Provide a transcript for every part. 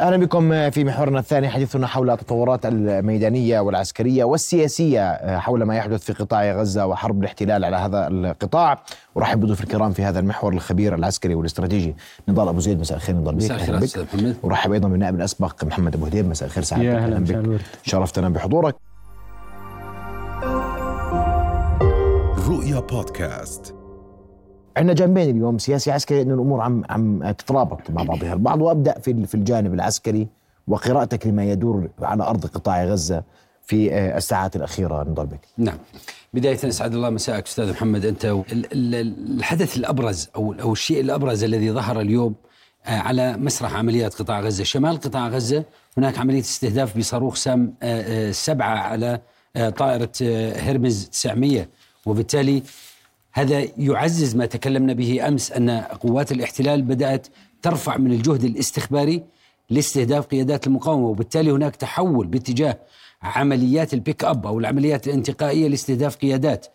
أهلا بكم في محورنا الثاني حديثنا حول التطورات الميدانية والعسكرية والسياسية حول ما يحدث في قطاع غزة وحرب الاحتلال على هذا القطاع. أرحب بضيوف الكرام في هذا المحور الخبير العسكري والاستراتيجي نضال أبو زيد. مساء الخير نضال بك. مساء الخير محمد. أرحب أيضا بالنائب الأسبق محمد أبو هديب. مساء الخير سعد يا أهلا بك. شرفتنا بحضورك. رؤيا بودكاست. عندنا جانبين اليوم سياسي عسكري انه الأمور عم عم تترابط مع بعضها البعض وأبدأ في في الجانب العسكري وقراءتك لما يدور على أرض قطاع غزة في آه، الساعات الأخيرة نضال بك. نعم. بداية أسعد الله مساءك أستاذ محمد أنت الحدث الأبرز أو أو الشيء الأبرز الذي ظهر اليوم آه، على مسرح عمليات قطاع غزة، شمال قطاع غزة هناك عملية استهداف بصاروخ سام آه، سبعة على طائرة هرمز 900 وبالتالي هذا يعزز ما تكلمنا به أمس أن قوات الاحتلال بدأت ترفع من الجهد الاستخباري لاستهداف قيادات المقاومة وبالتالي هناك تحول باتجاه عمليات البيك أب أو العمليات الانتقائية لاستهداف قيادات.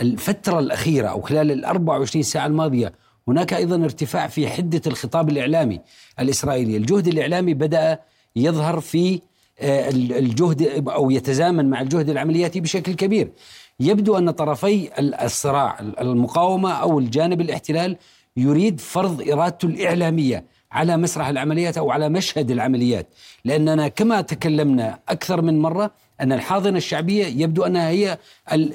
الفترة الأخيرة أو خلال ال 24 ساعة الماضية هناك أيضا ارتفاع في حدة الخطاب الإعلامي الإسرائيلي، الجهد الإعلامي بدأ يظهر في آه، الجهد أو يتزامن مع الجهد العملياتي بشكل كبير. يبدو أن طرفي الصراع المقاومة أو الجانب الاحتلال يريد فرض إرادته الإعلامية على مسرح العمليات أو على مشهد العمليات. لأننا كما تكلمنا أكثر من مرة أن الحاضنة الشعبية يبدو أنها هي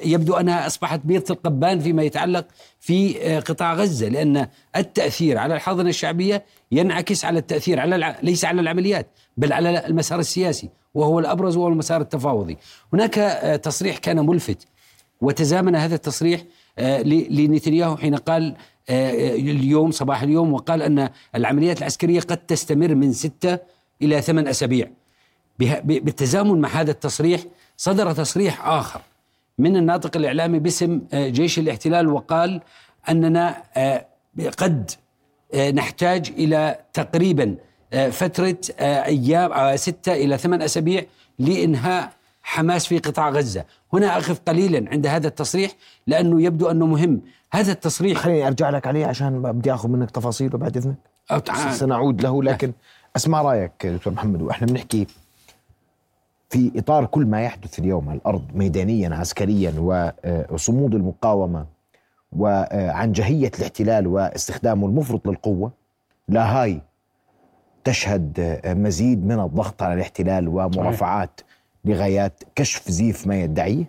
يبدو أنها أصبحت بيضه القبان فيما يتعلق في آه، قطاع غزة لأن التأثير على الحاضنة الشعبية ينعكس على التأثير على ليس على العمليات بل على المسار السياسي وهو الأبرز وهو المسار التفاوضي. هناك آه، تصريح كان ملفت وتزامن هذا التصريح آه، لنتنياهو حين قال آه، اليوم صباح اليوم وقال أن العمليات العسكرية قد تستمر من ستة إلى ثمان أسابيع. بالتزامن مع هذا التصريح صدر تصريح آخر من الناطق الإعلامي باسم آه، جيش الاحتلال وقال أننا قد نحتاج إلى تقريبا فترة أيام ستة إلى ثمان أسابيع لإنهاء حماس في قطاع غزة. هنا أخذ قليلا عند هذا التصريح لأنه يبدو أنه مهم. هذا التصريح خليني أرجع لك عليه عشان بدي أخذ منك تفاصيله بعد إذنك. سنعود له لكن أسمع رأيك دكتور محمد وإحنا بنحكي في إطار كل ما يحدث اليوم على الأرض ميدانيا عسكريا وصمود المقاومة وعن جهية الاحتلال واستخدامه المفرط للقوة لا هاي تشهد مزيد من الضغط على الاحتلال ومرافعات لغايات كشف زيف ما يدعيه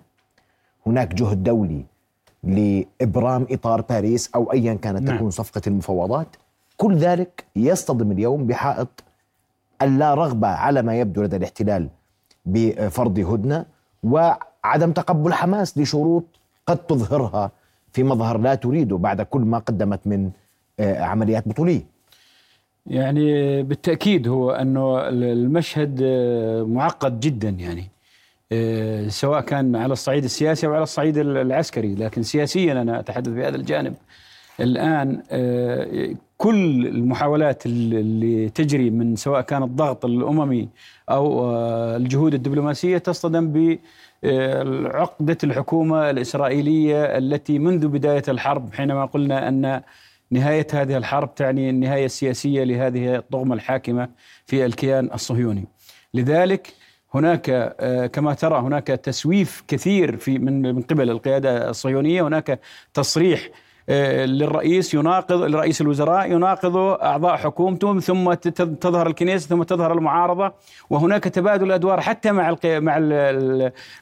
هناك جهد دولي لإبرام إطار باريس أو أيا كانت نعم. تكون صفقة المفاوضات. كل ذلك يصطدم اليوم بحائط اللا رغبة على ما يبدو لدى الاحتلال بفرض هدنة وعدم تقبل حماس لشروط قد تظهرها في مظهر لا تريده بعد كل ما قدمت من آه، عمليات بطولية. يعني بالتأكيد هو أنه المشهد آه، معقد جدا يعني آه، سواء كان على الصعيد السياسي أو على الصعيد العسكري. لكن سياسيا أنا أتحدث في هذا الجانب. الآن آه، كل المحاولات اللي تجري من سواء كان الضغط الأممي أو الجهود الدبلوماسية تصطدم ب عقدة الحكومة الإسرائيلية التي منذ بداية الحرب حينما قلنا أن نهاية هذه الحرب تعني النهاية السياسية لهذه الطغمة الحاكمة في الكيان الصهيوني. لذلك هناك آه، كما ترى هناك تسويف كثير في من من قبل القيادة الصهيونية هناك تصريح للرئيس يناقض لرئيس الوزراء يناقض أعضاء حكومته ثم تظهر الكنيسة ثم تظهر المعارضة وهناك تبادل أدوار حتى مع مع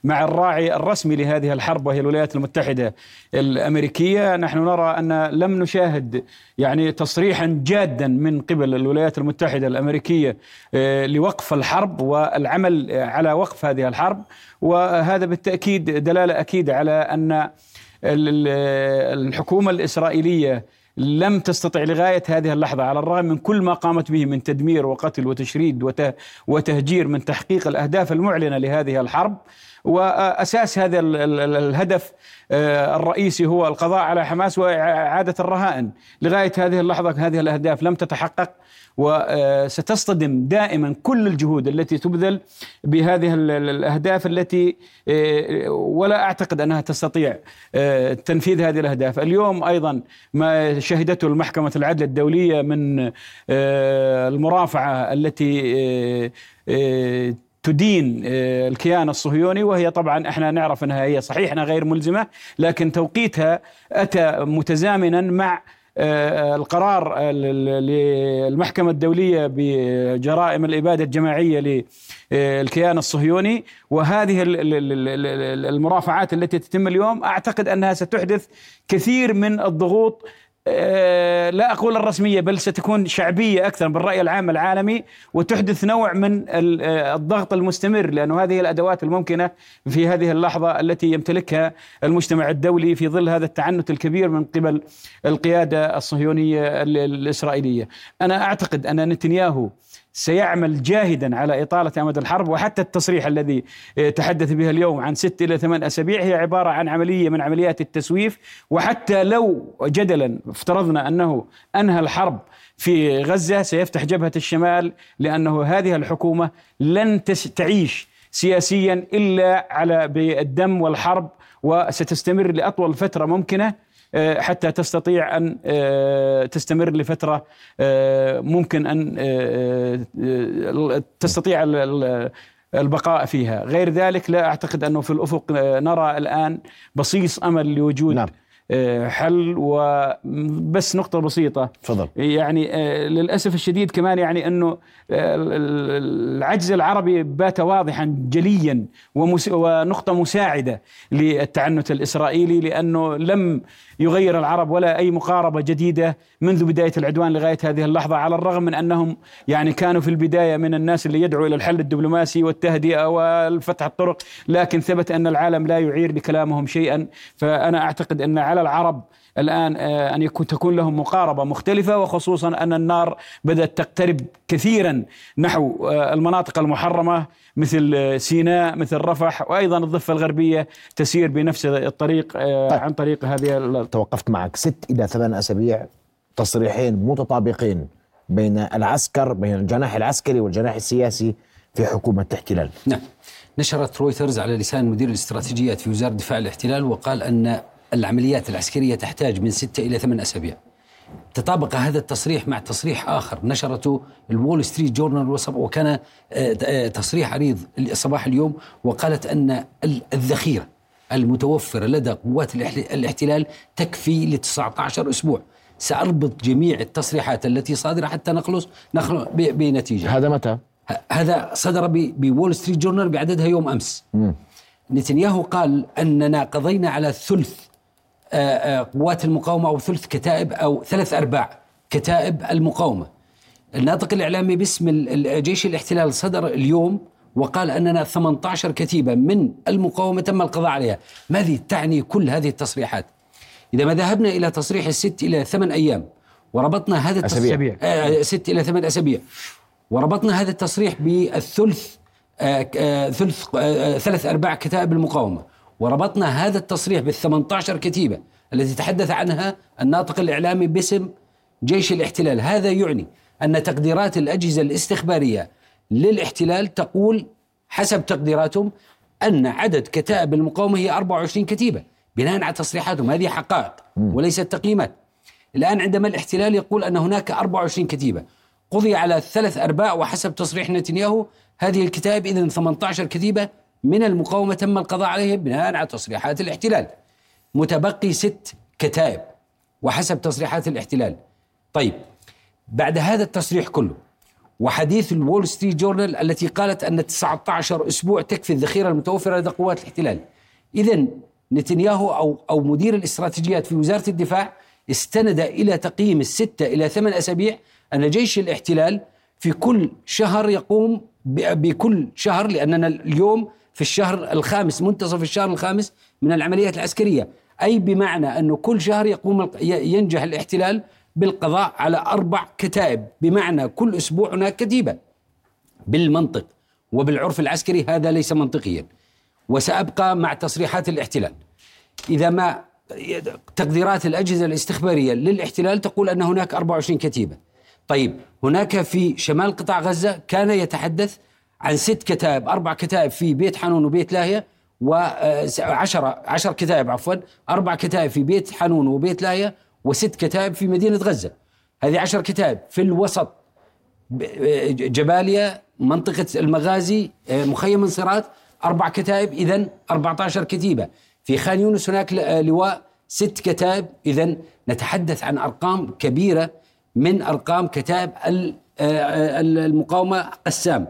مع الراعي الرسمي لهذه الحرب وهي الولايات المتحدة الأمريكية. نحن نرى أن لم نشاهد يعني تصريحا جادا من قبل الولايات المتحدة الأمريكية آه، لوقف الحرب والعمل على وقف هذه الحرب وهذا بالتأكيد دلالة أكيدة على أن الحكومة الإسرائيلية لم تستطع لغاية هذه اللحظة على الرغم من كل ما قامت به من تدمير وقتل وتشريد وتهجير من تحقيق الأهداف المعلنة لهذه الحرب وأساس هذا الهدف آه، الرئيسي هو القضاء على حماس وإعادة الرهائن. لغاية هذه اللحظة هذه الأهداف لم تتحقق وستصطدم دائما كل الجهود التي تبذل بهذه الأهداف التي ولا أعتقد أنها تستطيع تنفيذ هذه الأهداف، اليوم أيضا ما شهدته المحكمة العدل الدولية من المرافعة التي تدين الكيان الصهيوني وهي طبعا إحنا نعرف إنها هي صحيح إنها غير ملزمة لكن توقيتها أتى متزامنا مع آه، القرار للمحكمة الدولية بجرائم الإبادة الجماعية للكيان الصهيوني وهذه المرافعات التي تتم اليوم أعتقد أنها ستحدث كثير من الضغوط آه، لا أقول الرسمية بل ستكون شعبية أكثر بالرأي العام العالمي وتحدث نوع من آه، الضغط المستمر لأنه هذه الأدوات الممكنة في هذه اللحظة التي يمتلكها المجتمع الدولي في ظل هذا التعنت الكبير من قبل القيادة الصهيونية الإسرائيلية. أنا أعتقد أن نتنياهو سيعمل جاهدا على إطالة أمد الحرب وحتى التصريح الذي آه، تحدث به اليوم عن ست إلى ثمان أسابيع هي عبارة عن عملية من عمليات التسويف. وحتى لو جدلا افترضنا أنه أنهى الحرب في غزة سيفتح جبهة الشمال لأنه هذه الحكومة لن تعيش سياسيا إلا على بالدم والحرب وستستمر لأطول فترة ممكنة. حتى تستطيع أن آه، تستمر لفترة آه، ممكن أن تستطيع البقاء فيها غير ذلك لا أعتقد أنه في الأفق نرى الآن بصيص أمل لوجود نعم. آه، حل وبس نقطة بسيطة. تفضل. يعني آه، للأسف الشديد كمان يعني أنه آه، العجز العربي بات واضحا جليا ونقطة مساعدة للتعنت الإسرائيلي لأنه لم يغير العرب ولا أي مقاربة جديدة منذ بداية العدوان لغاية هذه اللحظة على الرغم من أنهم يعني كانوا في البداية من الناس اللي يدعوا إلى الحل الدبلوماسي والتهدئة والفتح الطرق لكن ثبت أن العالم لا يعير لكلامهم شيئا. فأنا أعتقد أن على العرب الآن آه، أن يكون تكون لهم مقاربة مختلفة وخصوصا أن النار بدأت تقترب كثيرا نحو آه، المناطق المحرمة مثل آه، سيناء مثل رفح وأيضا الضفة الغربية تسير بنفس الطريق طيب. عن طريق هذه توقفت معك. ست إلى ثمان أسابيع تصريحين متطابقين بين العسكر بين الجناح العسكري والجناح السياسي في حكومة الاحتلال نعم. نشرت رويترز على لسان مدير الاستراتيجيات في وزارة دفاع الاحتلال وقال أن العمليات العسكرية تحتاج من ستة إلى ثمان أسابيع تطابق هذا التصريح مع تصريح آخر نشرته الوول ستريت جورنال وكان آه، آه، تصريح عريض صباح اليوم وقالت أن الذخيرة المتوفرة لدى قوات الاحتلال تكفي ل 19 أسبوع سأربط جميع التصريحات التي صادرة حتى نخلص نخلص بنتيجة هذا متى؟ هذا صدر بول ستريت جورنال بعددها يوم أمس. نتنياهو قال أننا قضينا على ثلث قوات المقاومة أو ثلث كتائب أو ثلاث أرباع كتائب المقاومة. الناطق الإعلامي باسم جيش الاحتلال صدر اليوم وقال أننا 18 كتيبة من المقاومة تم القضاء عليها. ماذا تعني كل هذه التصريحات؟ إذا ما ذهبنا إلى تصريح الست إلى ثمان أيام وربطنا هذا التصريح آه ست إلى ثمان أسابيع. وربطنا هذا التصريح بالثلث آه آه ثلث آه ثلاث أرباع كتائب المقاومة. وربطنا هذا التصريح بال 18 كتيبة التي تحدث عنها الناطق الإعلامي باسم جيش الاحتلال. هذا يعني أن تقديرات الأجهزة الاستخبارية للاحتلال تقول حسب تقديراتهم أن عدد كتائب المقاومة هي 24 كتيبة بناء على تصريحاتهم. هذه حقائق وليست تقييمات. الآن عندما الاحتلال يقول أن هناك 24 كتيبة قضي على ثلاث أرباع وحسب تصريح نتنياهو هذه الكتائب إذن 18 كتيبة من المقاومة تم القضاء عليهم بناء على تصريحات الاحتلال. متبقي ست كتائب وحسب تصريحات الاحتلال. طيب بعد هذا التصريح كله وحديث الول ستريت جورنال التي قالت أن 19 أسبوع تكفي الذخيرة المتوفرة لدى قوات الاحتلال. إذا نتنياهو أو, أو مدير الاستراتيجيات في وزارة الدفاع استند إلى تقييم الستة إلى ثمان أسابيع أن جيش الاحتلال في كل شهر يقوم بكل شهر لأننا اليوم في الشهر الخامس منتصف الشهر الخامس من العمليات العسكرية. أي بمعنى أنه كل شهر يقوم ينجح الاحتلال بالقضاء على أربع كتائب بمعنى كل أسبوع هناك كتيبة. بالمنطق وبالعرف العسكري هذا ليس منطقيا. وسأبقى مع تصريحات الاحتلال. إذا ما تقديرات الأجهزة الاستخبارية للاحتلال تقول أن هناك 24 كتيبة. طيب هناك في شمال قطاع غزة كان يتحدث عن ست كتائب أربع كتائب في بيت حنون وبيت لاهية وعشرة عشر كتائب عفوا أربع كتائب في بيت حنون وبيت لاهية وست كتائب في مدينة غزة. هذه عشر كتائب في الوسط جباليا منطقة المغازي مخيم انصراط أربع كتائب إذا 14 كتيبة. في خان يونس هناك لواء ست كتائب إذا نتحدث عن أرقام كبيرة من أرقام كتائب المقاومة قسام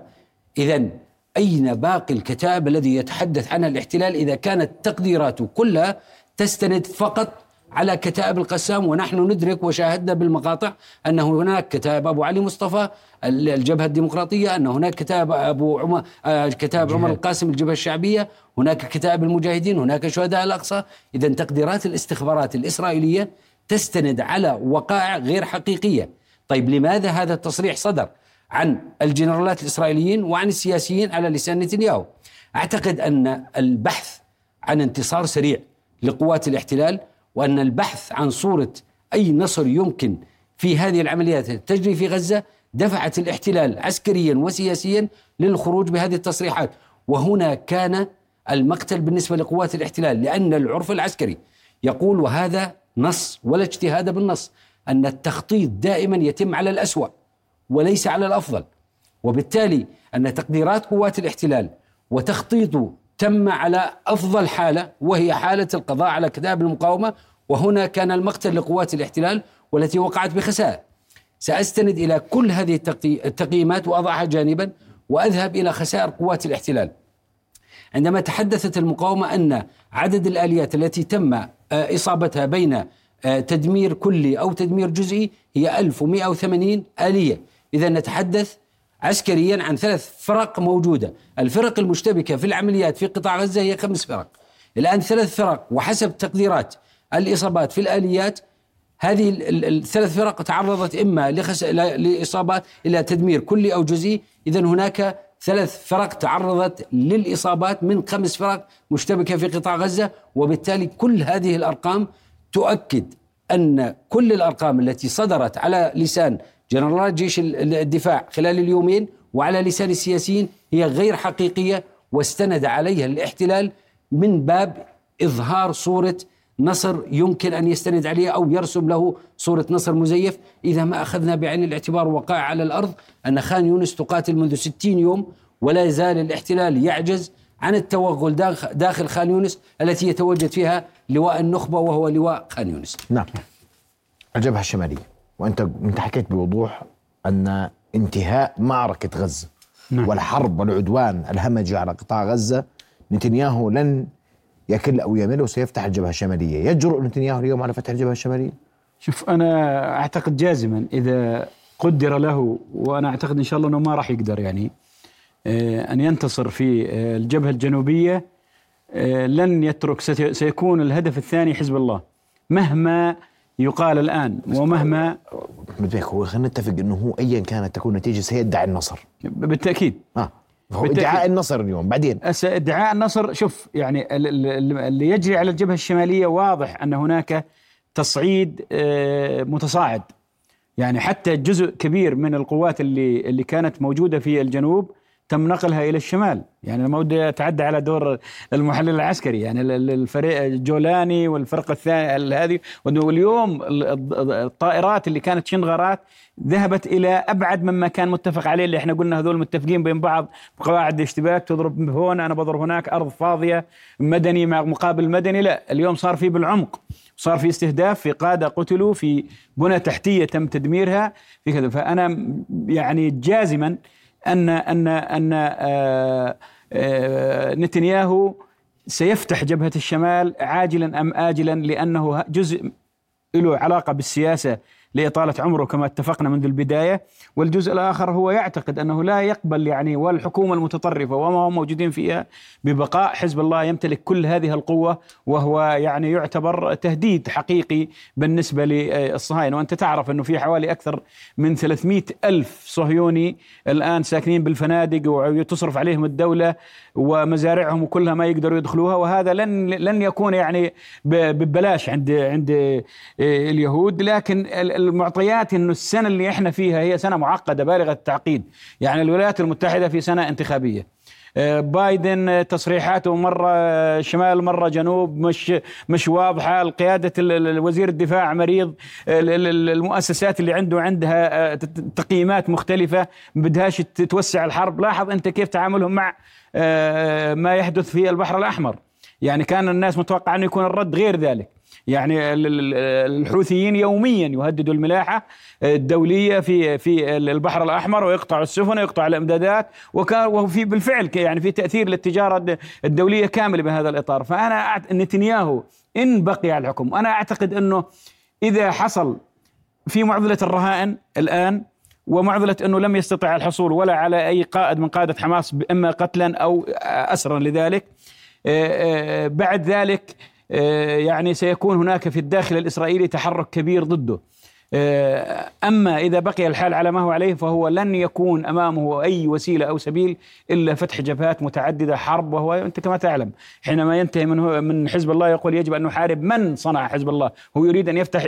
إذا أين باقي الكتائب الذي يتحدث عنها الاحتلال إذا كانت تقديراته كلها تستند فقط على كتائب القسام ونحن ندرك وشاهدنا بالمقاطع أن هناك كتائب أبو علي مصطفى الجبهة الديمقراطية أن هناك كتائب أبو عمر آه، كتائب عمر القاسم الجبهة الشعبية هناك كتائب المجاهدين هناك شهداء الأقصى. إذا تقديرات الاستخبارات الإسرائيلية تستند على وقائع غير حقيقية. طيب لماذا هذا التصريح صدر؟ عن الجنرالات الإسرائيليين وعن السياسيين على لسان نتنياهو. أعتقد أن البحث عن انتصار سريع لقوات الاحتلال وأن البحث عن صورة أي نصر يمكن في هذه العمليات تجري في غزة دفعت الاحتلال عسكريا وسياسيا للخروج بهذه التصريحات. وهنا كان المقتل بالنسبة لقوات الاحتلال لأن العرف العسكري يقول وهذا نص ولا اجتهاد بالنص أن التخطيط دائما يتم على الأسوأ. وليس على الأفضل وبالتالي أن تقديرات قوات الاحتلال وتخطيطه تم على أفضل حالة وهي حالة القضاء على كتاب المقاومة وهنا كان المقتل لقوات الاحتلال والتي وقعت بخسائر. سأستند إلى كل هذه التقييمات وأضعها جانبا وأذهب إلى خسائر قوات الاحتلال. عندما تحدثت المقاومة أن عدد الآليات التي تم آه، إصابتها بين آه، تدمير كلي أو تدمير جزئي هي 1180 آلية، إذا نتحدث عسكريا عن ثلاث فرق موجودة، الفرق المشتبكة في العمليات في قطاع غزة هي خمس فرق. الآن ثلاث فرق وحسب تقديرات الإصابات في الآليات هذه الثلاث فرق تعرضت إما لخس... لإصابات إلى تدمير كلي أو جزئي، اذا هناك ثلاث فرق تعرضت للإصابات من خمس فرق مشتبكة في قطاع غزة، وبالتالي كل هذه الأرقام تؤكد أن كل الأرقام التي صدرت على لسان جنرالات جيش الدفاع خلال اليومين وعلى لسان السياسيين هي غير حقيقية واستند عليها الاحتلال من باب إظهار صورة نصر يمكن أن يستند عليه أو يرسم له صورة نصر مزيف إذا ما أخذنا بعين الاعتبار وقائع على الأرض أن خان يونس تقاتل منذ 60 يوم ولا يزال الاحتلال يعجز عن التوغل داخل خان يونس التي يتواجد فيها لواء النخبة وهو لواء خان يونس. نعم. الجبهة الشمالية. وأنت أنت حكيت بوضوح أن انتهاء معركة غزة نعم. والحرب والعدوان الهمجي على قطاع غزة نتنياهو لن يكل أو يمل وسيفتح الجبهة الشمالية، يجرؤ نتنياهو اليوم على فتح الجبهة الشمالية؟ شوف أنا أعتقد جازما إذا قدر له وأنا أعتقد إن شاء الله إنه ما راح يقدر يعني آه، أن ينتصر في آه، الجبهة الجنوبية آه، لن يترك سيكون الهدف الثاني حزب الله مهما يقال الآن ومهما بدك هو خلينا نتفق إنه هو ايا كانت تكون النتيجه سيدعي النصر. بالتأكيد. آه. هو ادعاء النصر اليوم بعدين؟ ادعاء النصر شوف يعني اللي يجري على الجبهة الشمالية واضح أن هناك تصعيد آه، متصاعد. يعني حتى جزء كبير من القوات اللي اللي كانت موجودة في الجنوب تم نقلها إلى الشمال. يعني ما ودي أتعدى على دور المحلل العسكري يعني الفريق الجولاني والفرقة الثانية هذه. واليوم الطائرات اللي كانت شنغرات ذهبت إلى أبعد مما كان متفق عليه اللي إحنا قلنا هذول متفقين بين بعض بقواعد اشتباك تضرب هون أنا بضرب هناك أرض فاضية مدني مع مقابل مدني. لا اليوم صار في بالعمق صار في استهداف في قادة قتلوا في بنى تحتية تم تدميرها في كذا. فأنا يعني جازما ان ان أن آه، آه، نتنياهو سيفتح جبهة الشمال عاجلا أم اجلا لأنه جزء له علاقة بالسياسة لإطالة عمره كما اتفقنا منذ البداية. والجزء الآخر هو يعتقد أنه لا يقبل يعني والحكومة المتطرفة وما هم موجودين فيها ببقاء حزب الله يمتلك كل هذه القوة وهو يعني يعتبر تهديد حقيقي بالنسبة للصهاينة. وأنت تعرف أنه في حوالي أكثر من 300 ألف صهيوني الآن ساكنين بالفنادق وتصرف عليهم الدولة ومزارعهم وكلها ما يقدروا يدخلوها. وهذا لن لن يكون يعني ببلاش عند عند اليهود. لكن المعطيات إنه السنة اللي إحنا فيها هي سنة معقدة بالغة التعقيد. يعني الولايات المتحدة في سنة انتخابية. آه، بايدن تصريحاته مرة شمال مرة جنوب مش مش واضحة. قياده وزير الدفاع مريض. المؤسسات اللي عنده عندها آه، تقييمات مختلفة. بدهاش توسع الحرب. لاحظ أنت كيف تعاملهم مع آه، ما يحدث في البحر الأحمر. يعني كان الناس متوقع إنه يكون الرد غير ذلك. يعني الحوثيين يوميا يهددوا الملاحة الدولية في في البحر الأحمر ويقطعوا السفن ويقطع الإمدادات وكان وفي بالفعل يعني في تأثير للتجارة الدولية كامله بهذا الإطار. فأنا نتنياهو إن بقي على الحكم. أنا أعتقد إنه إذا حصل في معضلة الرهائن الآن ومعضلة إنه لم يستطع الحصول ولا على أي قائد من قادة حماس اما قتلا أو اسرا لذلك بعد ذلك يعني سيكون هناك في الداخل الإسرائيلي تحرك كبير ضده. آه، أما إذا بقي الحال على ما هو عليه فهو لن يكون أمامه أي وسيلة أو سبيل إلا فتح جبهات متعددة حرب وهو أنت كما تعلم حينما ينتهي من من حزب الله يقول يجب أن نحارب من صنع حزب الله هو يريد أن يفتح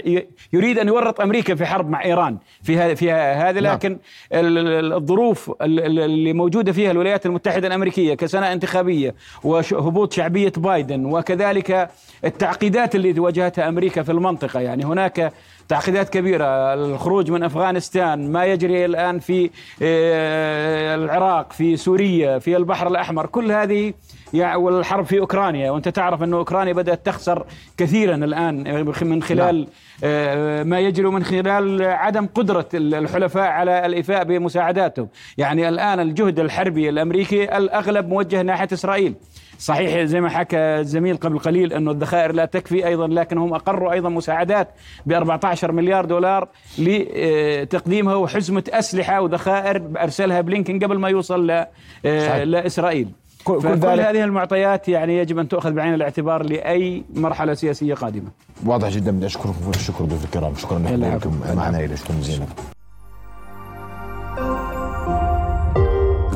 يريد أن يورط أمريكا في حرب مع إيران في هذا في هذا نعم. لكن الظروف اللي موجودة فيها الولايات المتحدة الأمريكية كسنة انتخابية وهبوط شعبية بايدن وكذلك التعقيدات اللي واجهتها أمريكا في المنطقة يعني هناك تعقيدات كبيرة. الخروج من أفغانستان ما يجري الآن في آه، العراق في سوريا في البحر الأحمر. كل هذه والحرب في أوكرانيا. وأنت تعرف أن أوكرانيا بدأت تخسر كثيرا الآن من خلال لا. آه، ما يجري من خلال عدم قدرة الحلفاء على الإيفاء بمساعداتهم. يعني الآن الجهد الحربي الأمريكي الأغلب موجه ناحية إسرائيل. صحيح زي ما حكى الزميل قبل قليل أنه الذخائر لا تكفي أيضا لكن هم أقروا أيضا مساعدات ب 14 مليار دولار لتقديمها وحزمة أسلحة وذخائر أرسلها بلينكن قبل ما يوصل لإسرائيل كل, كل هذه المعطيات يعني يجب أن تؤخذ بعين الاعتبار لأي مرحلة سياسية قادمة. واضح جدا بدي أشكركم شكر ضيوف الكرام شكرا لكم معنا إلى شكرا جزيلا.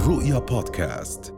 رؤيا بودكاست